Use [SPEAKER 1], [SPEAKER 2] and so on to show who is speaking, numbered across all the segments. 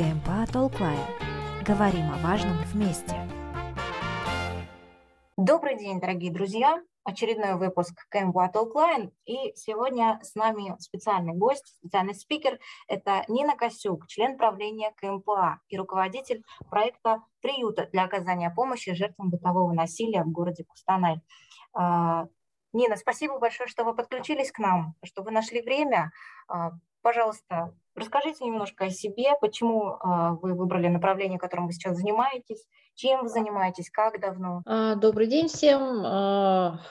[SPEAKER 1] КМПА Толклайн. Говорим о важном вместе.
[SPEAKER 2] Добрый день, дорогие друзья! Очередной выпуск КМПА Толклайн. И сегодня с нами специальный гость, специальный спикер. Это Нина Косюк, член правления КМПА и руководитель проекта приюта для оказания помощи жертвам бытового насилия в городе Кустанай. Нина, спасибо большое, что вы подключились к нам, что вы нашли время. А, пожалуйста, расскажите немножко о себе, почему а, вы выбрали направление, которым вы сейчас занимаетесь, чем вы занимаетесь, как давно.
[SPEAKER 3] А, добрый день всем.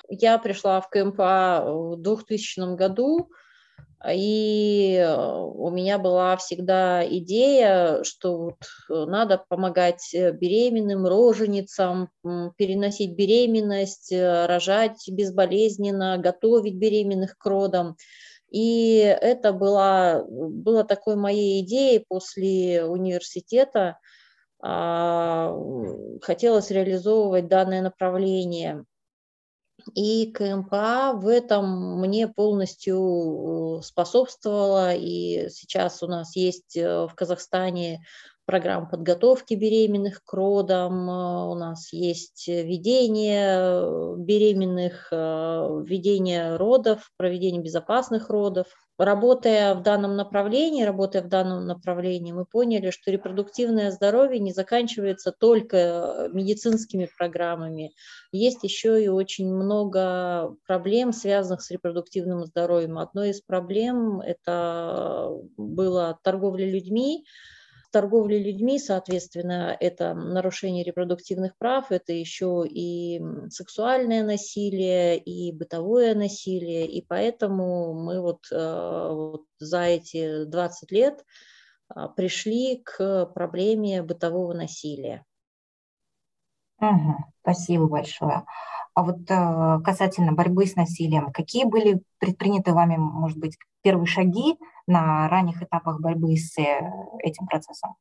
[SPEAKER 3] Я пришла в КМПА в 2000 году. И э, у меня была всегда идея, что вот э, надо помогать э, беременным, роженицам, переносить беременность, рожать безболезненно, готовить беременных к родам. И это была, была такой моей идеей после университета. А, хотелось реализовывать данное направление. И КМПА в этом мне полностью э, способствовала. И сейчас у нас есть э, в Казахстане программа подготовки беременных к родам, э, у нас есть ведение беременных, ведение родов, проведение безопасных родов. Работая в данном направлении, работая в данном направлении, мы поняли, что репродуктивное здоровье не заканчивается только э, медицинскими программами. Есть еще и очень много проблем, связанных с репродуктивным здоровьем. Одной из проблем это была торговля людьми, торговли людьми, соответственно, это нарушение репродуктивных прав, это еще и сексуальное насилие, и бытовое насилие, и поэтому мы вот, э, вот за эти 20 лет а, пришли к проблеме бытового насилия.
[SPEAKER 2] Угу, спасибо большое. А вот э, касательно борьбы с насилием, какие были предприняты вами, может быть, первые шаги на ранних этапах борьбы с э, этим процессом?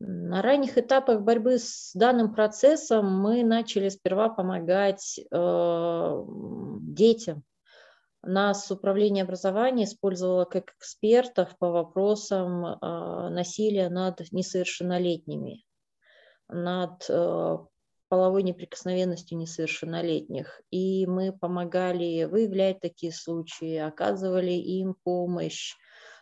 [SPEAKER 3] На ранних этапах борьбы с данным процессом мы начали сперва помогать э, детям. Нас Управление образования использовало как экспертов по вопросам э, насилия над несовершеннолетними, над э, половой неприкосновенностью несовершеннолетних. И мы помогали выявлять такие случаи, оказывали им помощь,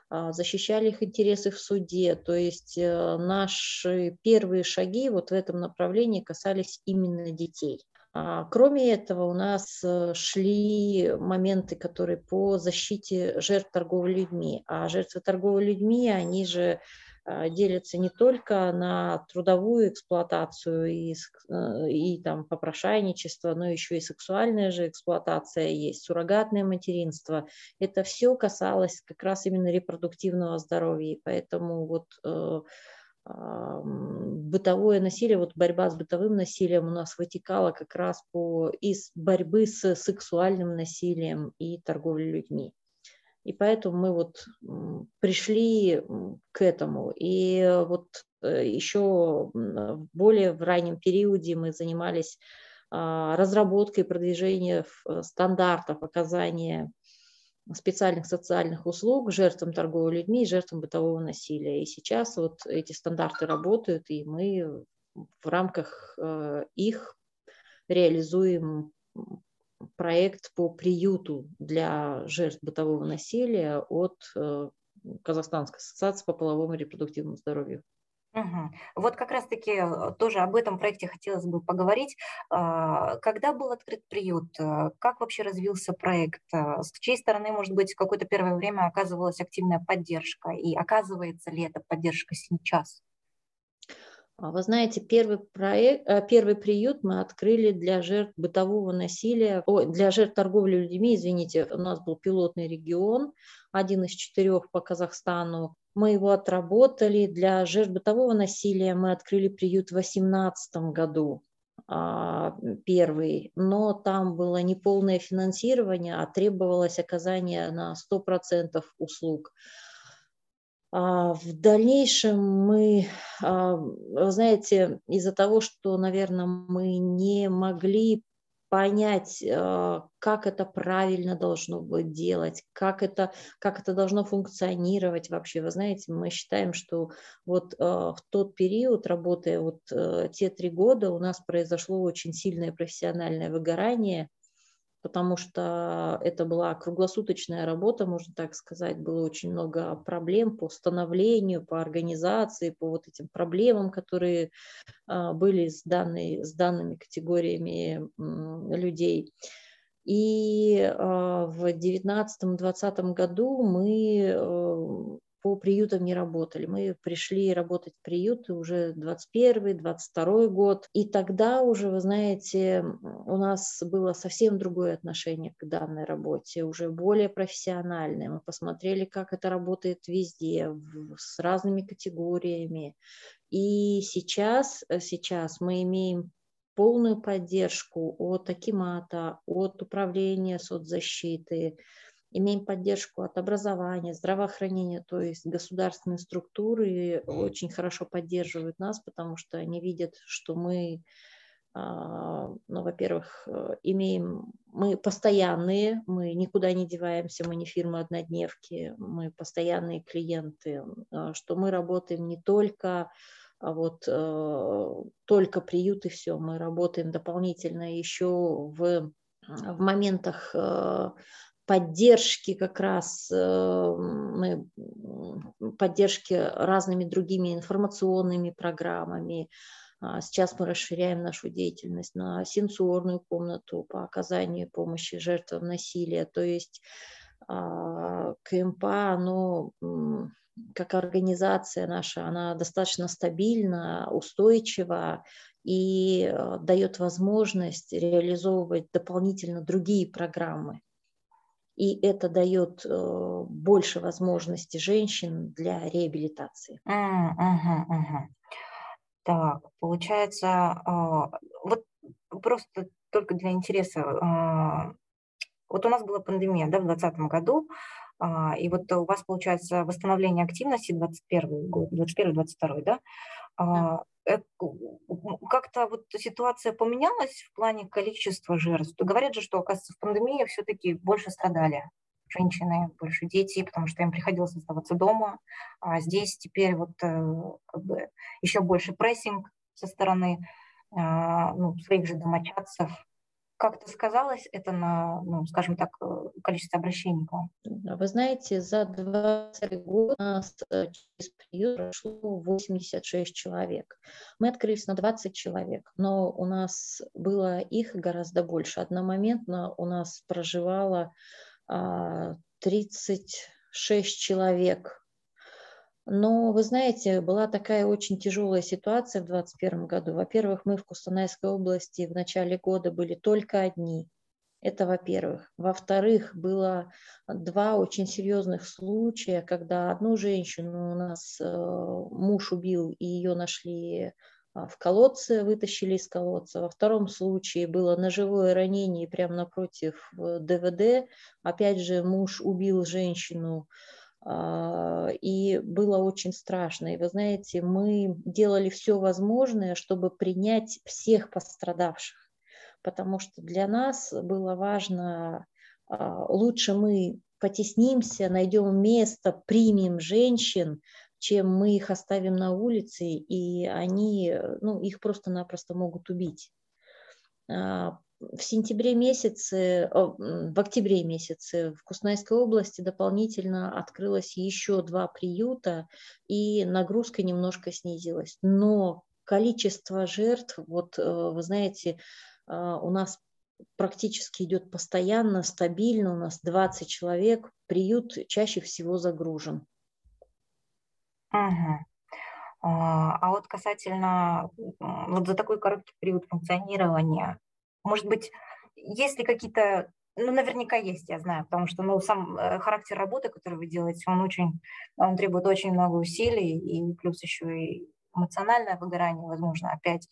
[SPEAKER 3] а, защищали их интересы в суде. То есть э, наши первые шаги вот в этом направлении касались именно детей. А, кроме этого, у нас э, шли моменты, которые по защите жертв торговли людьми. А жертвы торговли людьми, они же делятся не только на трудовую эксплуатацию и, э, и там попрошайничество, но еще и сексуальная же эксплуатация есть, суррогатное материнство. Это все касалось как раз именно репродуктивного здоровья, и поэтому вот э, бытовое насилие, вот борьба с бытовым насилием у нас вытекала как раз по из борьбы с сексуальным насилием и торговлей людьми. И поэтому мы вот пришли к этому. И вот э, еще более в раннем периоде мы занимались а, разработкой и продвижением э, стандартов оказания специальных социальных услуг жертвам торговли людьми и жертвам бытового насилия. И сейчас вот эти стандарты работают, и мы в рамках э, их реализуем проект по приюту для жертв бытового насилия от э, Казахстанской ассоциации по половому и репродуктивному здоровью.
[SPEAKER 2] Угу. Вот как раз-таки э, тоже об этом проекте хотелось бы поговорить. А, когда был открыт приют? Э, как вообще развился проект? С чьей стороны, может быть, какое-то первое время оказывалась активная поддержка? И оказывается ли эта поддержка сейчас?
[SPEAKER 3] А вы знаете, первый, проект, э, первый приют мы открыли для жертв бытового насилия, о, для жертв торговли людьми, извините, у нас был пилотный регион, один из четырех по Казахстану. Мы его отработали. Для жертв бытового насилия мы открыли приют в 2018 году а, первый, но там было неполное финансирование, а требовалось оказание на 100% услуг. А, в дальнейшем мы, а, вы знаете, из-за того, что, наверное, мы не могли понять, э, как это правильно должно быть делать, как это, как это должно функционировать вообще. Вы знаете, мы считаем, что вот в тот период, работая вот э, те три года, у нас произошло очень сильное профессиональное выгорание, потому что это была круглосуточная работа, можно так сказать, было очень много проблем по становлению, по организации, по вот этим проблемам, которые а, были с, данной, с данными категориями людей. И а, в 2019-2020 году мы э, по приютам не работали. Мы пришли работать в приюты уже 21 22 год. И тогда уже, вы знаете, у нас было совсем другое отношение к данной работе, уже более профессиональное. Мы посмотрели, как это работает везде, с разными категориями. И сейчас, сейчас мы имеем полную поддержку от Акимата, от Управления соцзащиты, имеем поддержку от образования, здравоохранения, то есть государственные структуры очень хорошо поддерживают нас, потому что они видят, что мы, а, ну, во-первых, э, имеем, мы постоянные, мы никуда не деваемся, мы не фирма однодневки, мы постоянные клиенты, а, что мы работаем не только а вот э, только приют и все, мы работаем дополнительно еще в в моментах э, поддержки как раз э, мы поддержки разными другими информационными программами. А сейчас мы расширяем нашу деятельность на сенсорную комнату по оказанию помощи жертвам насилия. То есть а, КМПА, оно как организация наша, она достаточно стабильна, устойчива и э, дает возможность реализовывать дополнительно другие программы и это дает э, больше возможностей женщин для реабилитации.
[SPEAKER 2] Mm, uh-huh, uh-huh. Так, получается, э, вот просто только для интереса, э, вот у нас была пандемия, да, в 2020 году, э, и вот у вас получается восстановление активности 21 год, 21-22, да? да. Э, как-то вот ситуация поменялась в плане количества жертв. Говорят же, что, оказывается, в пандемии все-таки больше страдали женщины, больше дети, потому что им приходилось оставаться дома. А здесь теперь вот э, как бы еще больше прессинг со стороны а, ну, своих же домочадцев, как-то сказалось это на, ну, скажем так, э, количество обращений к вам?
[SPEAKER 3] Вы знаете, за 20 год у нас э, через приют прошло 86 человек. Мы открылись на 20 человек, но у нас было их гораздо больше. Одномоментно у нас проживало 36 а, человек но, вы знаете, была такая очень тяжелая ситуация в 2021 году. Во-первых, мы в Кустанайской области в начале года были только одни. Это во-первых. Во-вторых, было два очень серьезных случая, когда одну женщину у нас э, муж убил, и ее нашли а, в колодце, вытащили из колодца. Во втором случае было ножевое ранение прямо напротив э, ДВД. Опять же, муж убил женщину, и было очень страшно. И вы знаете, мы делали все возможное, чтобы принять всех пострадавших, потому что для нас было важно, а, лучше мы потеснимся, найдем место, примем женщин, чем мы их оставим на улице, и они, ну, их просто-напросто могут убить. В сентябре месяце, в октябре месяце в Кустанайской области дополнительно открылось еще два приюта, и нагрузка немножко снизилась. Но количество жертв, вот э, вы знаете, а, у нас практически идет постоянно, стабильно, у нас 20 человек, приют чаще всего загружен.
[SPEAKER 2] Ага. А вот касательно вот за такой короткий период функционирования, может быть, есть ли какие-то, ну, наверняка есть, я знаю, потому что, ну, сам э, характер работы, который вы делаете, он очень, он требует очень много усилий, и плюс еще и эмоциональное выгорание, возможно, опять.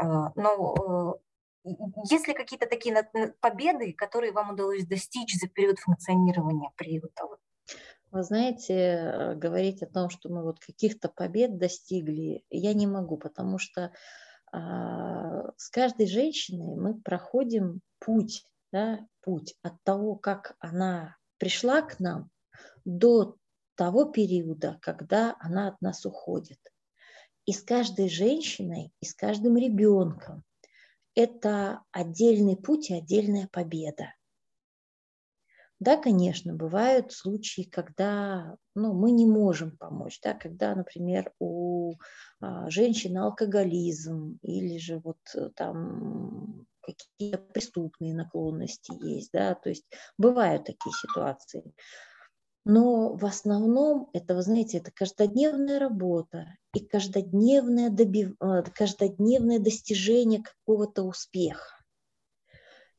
[SPEAKER 2] Э, но э, есть ли какие-то такие победы, которые вам удалось достичь за период функционирования приюта?
[SPEAKER 3] Вы знаете, говорить о том, что мы вот каких-то побед достигли, я не могу, потому что с каждой женщиной мы проходим путь, да, путь от того, как она пришла к нам, до того периода, когда она от нас уходит. И с каждой женщиной, и с каждым ребенком это отдельный путь и отдельная победа. Да, конечно, бывают случаи, когда ну, мы не можем помочь, да, когда, например, у а, женщины алкоголизм или же вот э, там какие-то преступные наклонности есть, да, то есть бывают такие ситуации. Но в основном это, вы знаете, это каждодневная работа и каждодневное, добив... Э, каждодневное достижение какого-то успеха.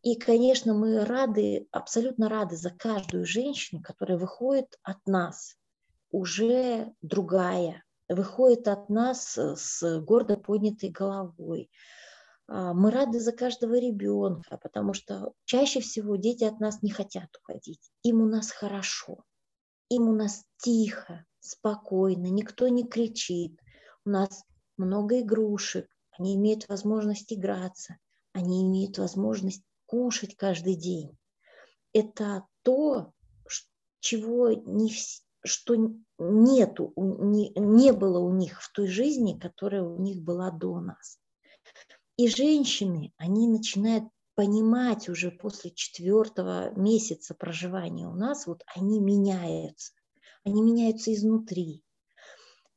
[SPEAKER 3] И, конечно, мы рады, абсолютно рады за каждую женщину, которая выходит от нас уже другая, выходит от нас с гордо поднятой головой. А, мы рады за каждого ребенка, потому что чаще всего дети от нас не хотят уходить. Им у нас хорошо, им у нас тихо, спокойно, никто не кричит. У нас много игрушек, они имеют возможность играться, они имеют возможность кушать каждый день. Это то, чего не, что нету, не, не было у них в той жизни, которая у них была до нас. И женщины, они начинают понимать уже после четвертого месяца проживания у нас, вот они меняются. Они меняются изнутри.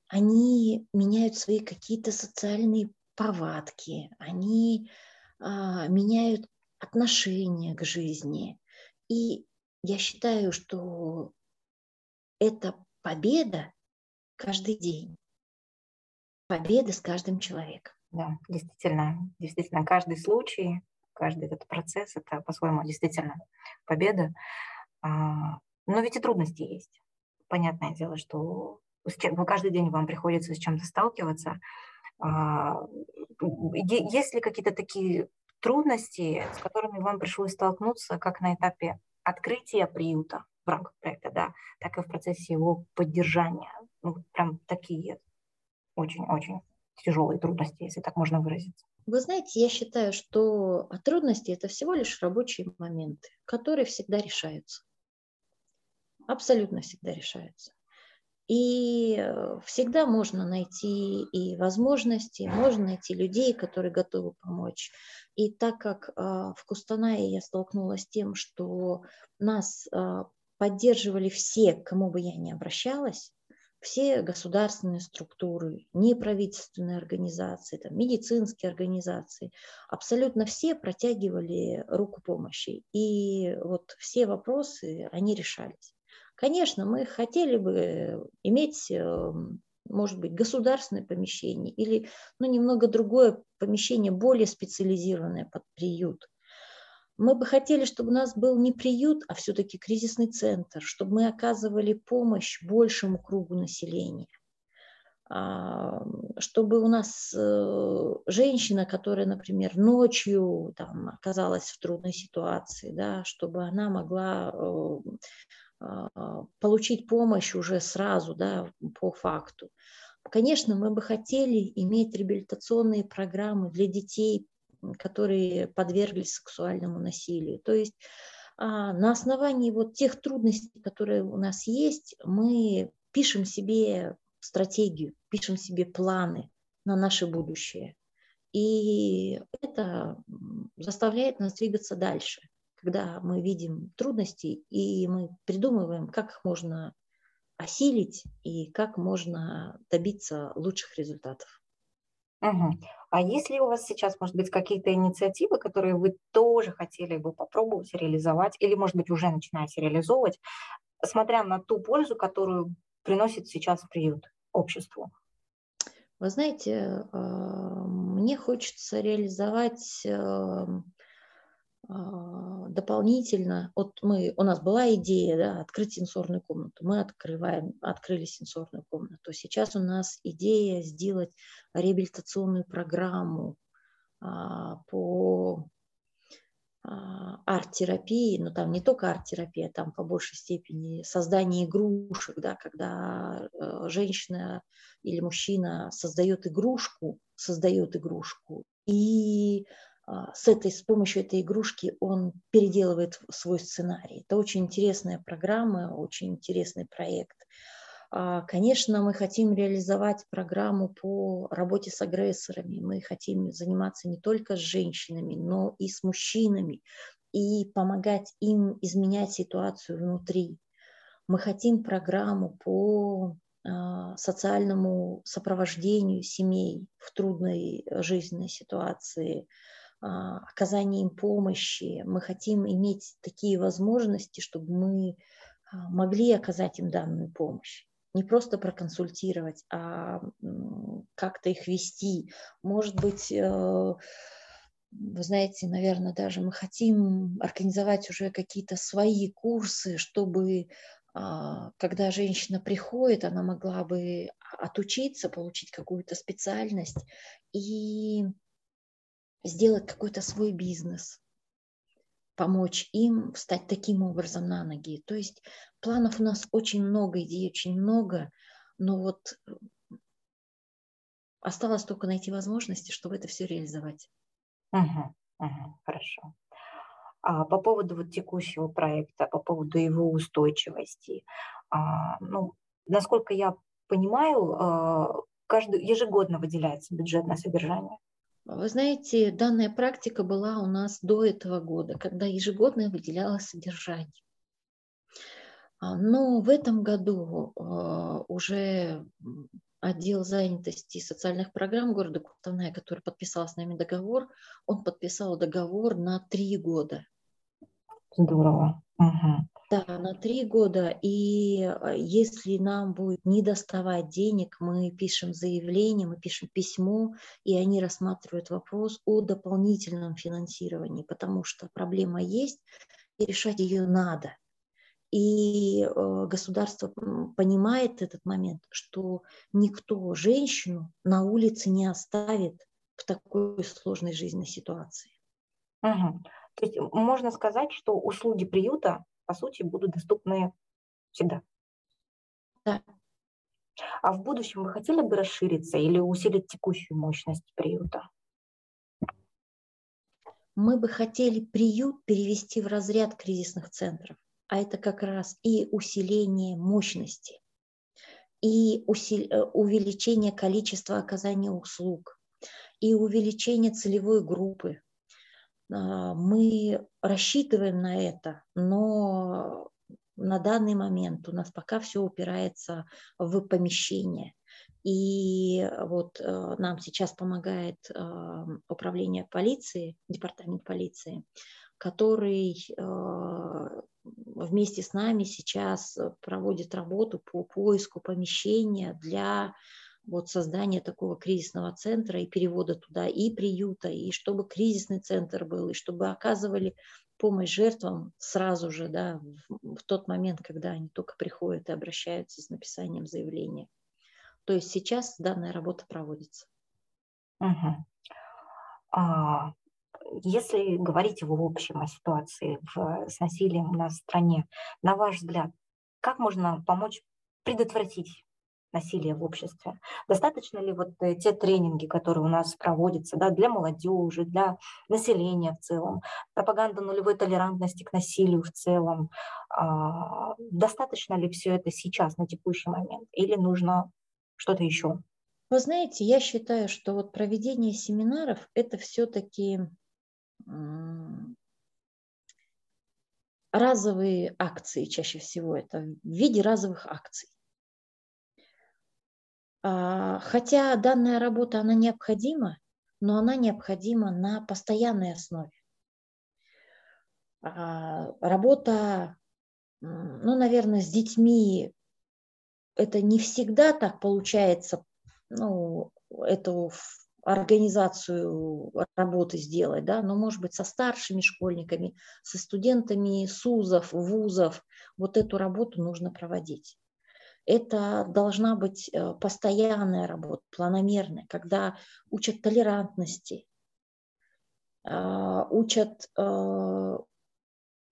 [SPEAKER 3] Они меняют свои какие-то социальные повадки. Они а, меняют отношение к жизни. И я считаю, что это победа каждый день. Победа с каждым человеком.
[SPEAKER 2] Да, действительно, действительно, каждый случай, каждый этот процесс, это по-своему действительно победа. А, но ведь и трудности есть. Понятное дело, что каждый день вам приходится с чем-то сталкиваться. А, есть ли какие-то такие трудности, с которыми вам пришлось столкнуться как на этапе открытия приюта в рамках проекта, да, так и в процессе его поддержания. Ну, прям такие очень-очень тяжелые трудности, если так можно выразиться.
[SPEAKER 3] Вы знаете, я считаю, что трудности – это всего лишь рабочие моменты, которые всегда решаются. Абсолютно всегда решаются. И э, всегда можно найти и возможности, можно найти людей, которые готовы помочь. И так как а, в Кустанае я столкнулась с тем, что нас а, поддерживали все, к кому бы я ни обращалась, все государственные структуры, неправительственные организации, там, медицинские организации, абсолютно все протягивали руку помощи. И вот все вопросы, они решались. Конечно, мы хотели бы иметь, эм, может быть, государственное помещение или ну, немного другое помещение, более специализированное под приют. Мы бы хотели, чтобы у нас был не приют, а все-таки кризисный центр, чтобы мы оказывали помощь большему кругу населения а, чтобы у нас э, женщина, которая, например, ночью там, оказалась в трудной ситуации, да, чтобы она могла э, получить помощь уже сразу, да, по факту. Конечно, мы бы хотели иметь реабилитационные программы для детей, которые подверглись сексуальному насилию. То есть а, на основании вот тех трудностей, которые у нас есть, мы пишем себе стратегию, пишем себе планы на наше будущее. И это заставляет нас двигаться дальше когда мы видим трудности, и мы придумываем, как их можно осилить и как можно добиться лучших результатов.
[SPEAKER 2] Угу. А есть ли у вас сейчас, может быть, какие-то инициативы, которые вы тоже хотели бы попробовать реализовать, или, может быть, уже начинаете реализовывать, смотря на ту пользу, которую приносит сейчас приют обществу?
[SPEAKER 3] Вы знаете, а, мне хочется реализовать эм, дополнительно, вот мы, у нас была идея да, открыть сенсорную комнату, мы открываем, открыли сенсорную комнату. Сейчас у нас идея сделать реабилитационную программу а, по а, арт-терапии, но там не только арт-терапия, там по большей степени создание игрушек, да, когда э, женщина или мужчина создает игрушку, создает игрушку, и а, с, этой, с помощью этой игрушки он переделывает свой сценарий. Это очень интересная программа, очень интересный проект. А, конечно, мы хотим реализовать программу по работе с агрессорами. Мы хотим заниматься не только с женщинами, но и с мужчинами и помогать им изменять ситуацию внутри. Мы хотим программу по а, социальному сопровождению семей в трудной жизненной ситуации, а, оказании им помощи. Мы хотим иметь такие возможности, чтобы мы могли оказать им данную помощь не просто проконсультировать, а как-то их вести. Может быть, э, вы знаете, наверное, даже мы хотим организовать уже какие-то свои курсы, чтобы а, когда женщина приходит, она могла бы отучиться, получить какую-то специальность и сделать какой-то свой бизнес помочь им встать таким образом на ноги. То есть планов у нас очень много, идей очень много, но вот э, осталось только найти возможности, чтобы это все реализовать.
[SPEAKER 2] Угу, угу, хорошо. А по поводу вот текущего проекта, по поводу его устойчивости, а, ну, насколько я понимаю, а, каждый, ежегодно выделяется бюджет на содержание.
[SPEAKER 3] Вы знаете, данная практика была у нас до этого года, когда ежегодно выделялось содержание. А, но в этом году а, уже отдел занятости и социальных программ города Кутанай, который подписал с нами договор, он подписал договор на три года.
[SPEAKER 2] Здорово. Угу.
[SPEAKER 3] Да, на три года. И а, если нам будет не доставать денег, мы пишем заявление, мы пишем письмо, и они рассматривают вопрос о дополнительном финансировании, потому что проблема есть, и решать ее надо. И э, государство понимает этот момент, что никто женщину на улице не оставит в такой сложной жизненной ситуации.
[SPEAKER 2] Угу. То есть можно сказать, что услуги приюта по сути, будут доступны всегда.
[SPEAKER 3] Да.
[SPEAKER 2] А в будущем вы хотели бы расшириться или усилить текущую мощность приюта?
[SPEAKER 3] Мы бы хотели приют перевести в разряд кризисных центров, а это как раз и усиление мощности, и усил... Э, увеличение количества оказания услуг, и увеличение целевой группы, мы рассчитываем на это, но на данный момент у нас пока все упирается в помещение. И вот э, нам сейчас помогает э, управление полиции, департамент полиции, который э, вместе с нами сейчас проводит работу по поиску помещения для вот создания такого кризисного центра и перевода туда и приюта, и чтобы кризисный центр был, и чтобы оказывали помощь жертвам сразу же, да, в, в тот момент, когда они только приходят и обращаются с написанием заявления. То есть сейчас данная работа проводится.
[SPEAKER 2] Угу. А, если говорить в общем о ситуации в, с насилием у нас в стране, на ваш взгляд, как можно помочь предотвратить насилия в обществе. Достаточно ли вот э, те тренинги, которые у нас проводятся да, для молодежи, для населения в целом, пропаганда нулевой толерантности к насилию в целом, а, достаточно ли все это сейчас, на текущий момент, или нужно что-то еще?
[SPEAKER 3] Вы знаете, я считаю, что вот проведение семинаров – это все-таки разовые акции чаще всего, это в виде разовых акций. А, хотя данная работа, она необходима, но она необходима на постоянной основе. А, работа, ну, наверное, с детьми, это не всегда так получается, ну, эту организацию работы сделать, да, но, может быть, со старшими школьниками, со студентами СУЗов, ВУЗов, вот эту работу нужно проводить это должна быть э, постоянная работа, планомерная, когда учат толерантности, а, учат, а,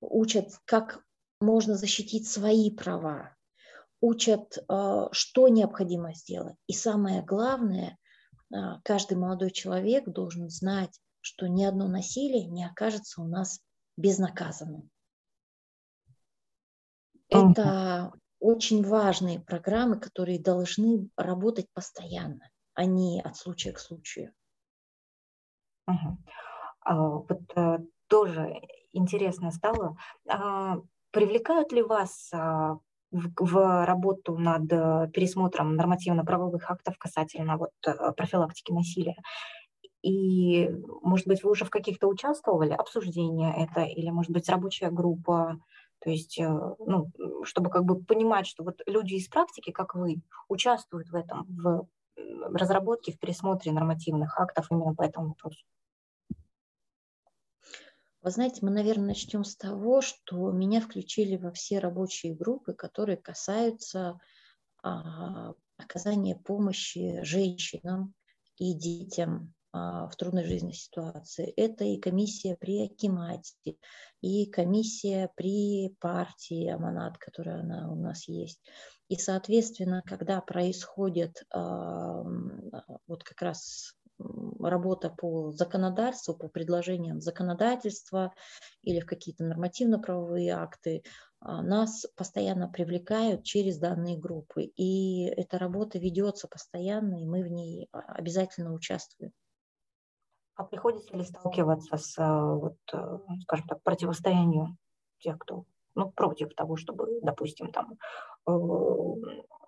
[SPEAKER 3] учат, как можно защитить свои права, учат, а, что необходимо сделать. И самое главное, каждый молодой человек должен знать, что ни одно насилие не окажется у нас безнаказанным. Это очень важные программы, которые должны работать постоянно, а не от случая к случаю.
[SPEAKER 2] Угу. А, вот а, тоже интересно стало, а, привлекают ли вас а, в, в работу над э, пересмотром нормативно-правовых актов касательно вот, э, профилактики насилия? И, может быть, вы уже в каких-то участвовали, обсуждения это, или, может быть, рабочая группа, то есть, э, ну, чтобы как бы понимать, что вот люди из практики, как вы, участвуют в этом, в разработке, в пересмотре нормативных актов именно по этому вопросу.
[SPEAKER 3] Вы знаете, мы, наверное, начнем с того, что меня включили во все рабочие группы, которые касаются а, оказания помощи женщинам и детям в трудной жизненной ситуации. Это и комиссия при Акимате, и комиссия при партии Аманат, которая она у нас есть. И, соответственно, когда происходит а, вот как раз работа по законодательству, по предложениям законодательства или в какие-то нормативно-правовые акты, а, нас постоянно привлекают через данные группы. И эта работа ведется постоянно, и мы в ней а, обязательно участвуем.
[SPEAKER 2] А приходится ли сталкиваться с, а, вот, э, скажем так, противостоянием тех, кто ну, против того, чтобы, допустим, там э,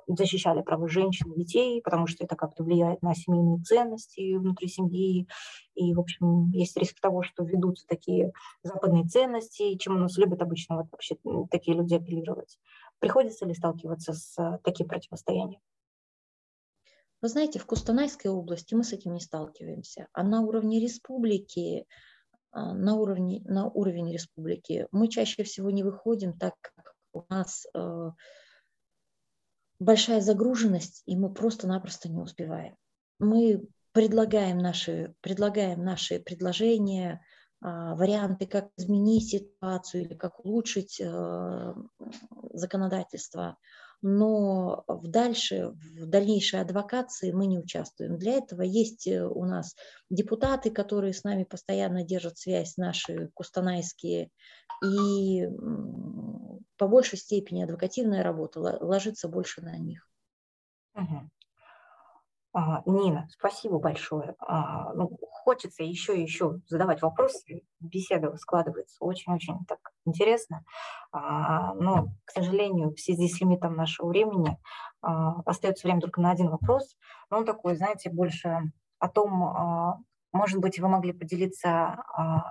[SPEAKER 2] защищали права женщин и детей, потому что это как-то влияет на семейные ценности внутри семьи. И, в общем, есть риск того, что ведутся такие западные ценности, чем у нас любят обычно вот вообще такие люди апеллировать. Приходится ли сталкиваться с э, таким противостоянием?
[SPEAKER 3] Вы знаете, в Кустанайской области мы с этим не сталкиваемся, а на уровне республики а, на, уровне, на уровень республики мы чаще всего не выходим, так как у нас э, большая загруженность, и мы просто-напросто не успеваем. Мы предлагаем наши, предлагаем наши предложения, а, варианты, как изменить ситуацию или как улучшить э, законодательство, но в, дальше, в дальнейшей адвокации мы не участвуем. Для этого есть э, у нас депутаты, которые с нами постоянно держат связь, наши кустанайские, и по большей степени адвокативная работа ложится больше на них.
[SPEAKER 2] Угу. А, Нина, спасибо большое. А, ну, хочется еще и еще задавать вопросы. Беседа складывается очень-очень так интересно. А, но, к сожалению, в связи с лимитом нашего времени остается время только на один вопрос. Но он такой, знаете, больше о том, может быть, вы могли поделиться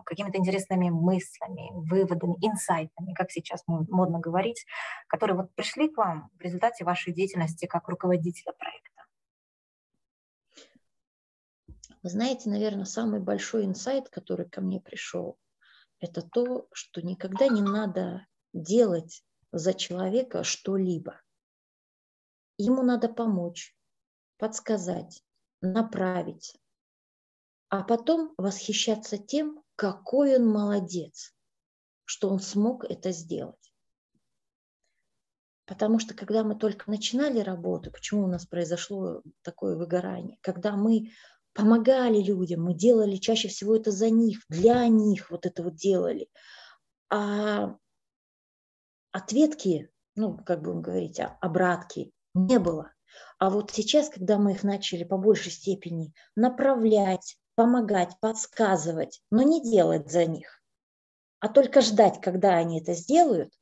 [SPEAKER 2] какими-то интересными мыслями, выводами, инсайтами, как сейчас модно говорить, которые вот пришли к вам в результате вашей деятельности как руководителя проекта.
[SPEAKER 3] Вы знаете, наверное, самый большой инсайт, который ко мне пришел, это то, что никогда не надо делать за человека что-либо. Ему надо помочь, подсказать, направить, а потом восхищаться тем, какой он молодец, что он смог это сделать. Потому что когда мы только начинали работу, почему у нас произошло такое выгорание? Когда мы помогали людям, мы делали чаще всего это за них, для них вот это вот делали. А ответки, ну, как будем говорить, а, обратки не было. А вот сейчас, когда мы их начали по большей степени направлять, помогать, подсказывать, но не делать за них, а только ждать, когда они это сделают,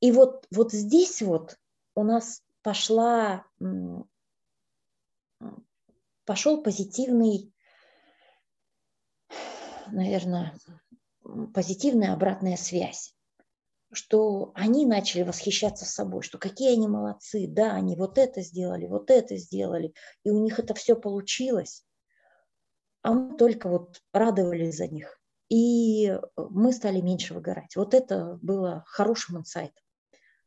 [SPEAKER 3] и вот, вот здесь вот у нас пошла пошел позитивный, наверное, позитивная обратная связь что они начали восхищаться собой, что какие они молодцы, да, они вот это сделали, вот это сделали, и у них это все получилось, а мы только вот радовались за них, и мы стали меньше выгорать. Вот это было хорошим инсайтом,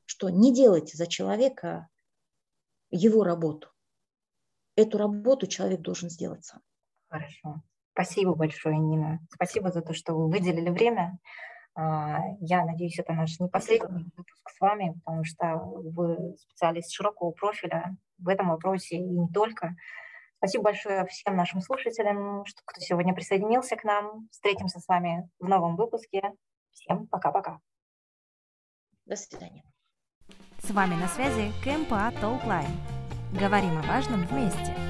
[SPEAKER 3] что не делайте за человека его работу, эту работу человек должен сделать сам.
[SPEAKER 2] Хорошо. Спасибо большое, Нина. Спасибо за то, что вы выделили время. А, я надеюсь, это наш не последний выпуск с вами, потому что вы специалист широкого профиля в этом вопросе и не только. Спасибо большое всем нашим слушателям, кто сегодня присоединился к нам. Встретимся с вами в новом выпуске. Всем пока-пока.
[SPEAKER 3] До свидания.
[SPEAKER 1] С вами на связи КМПА Толклайн. Говорим о важном вместе.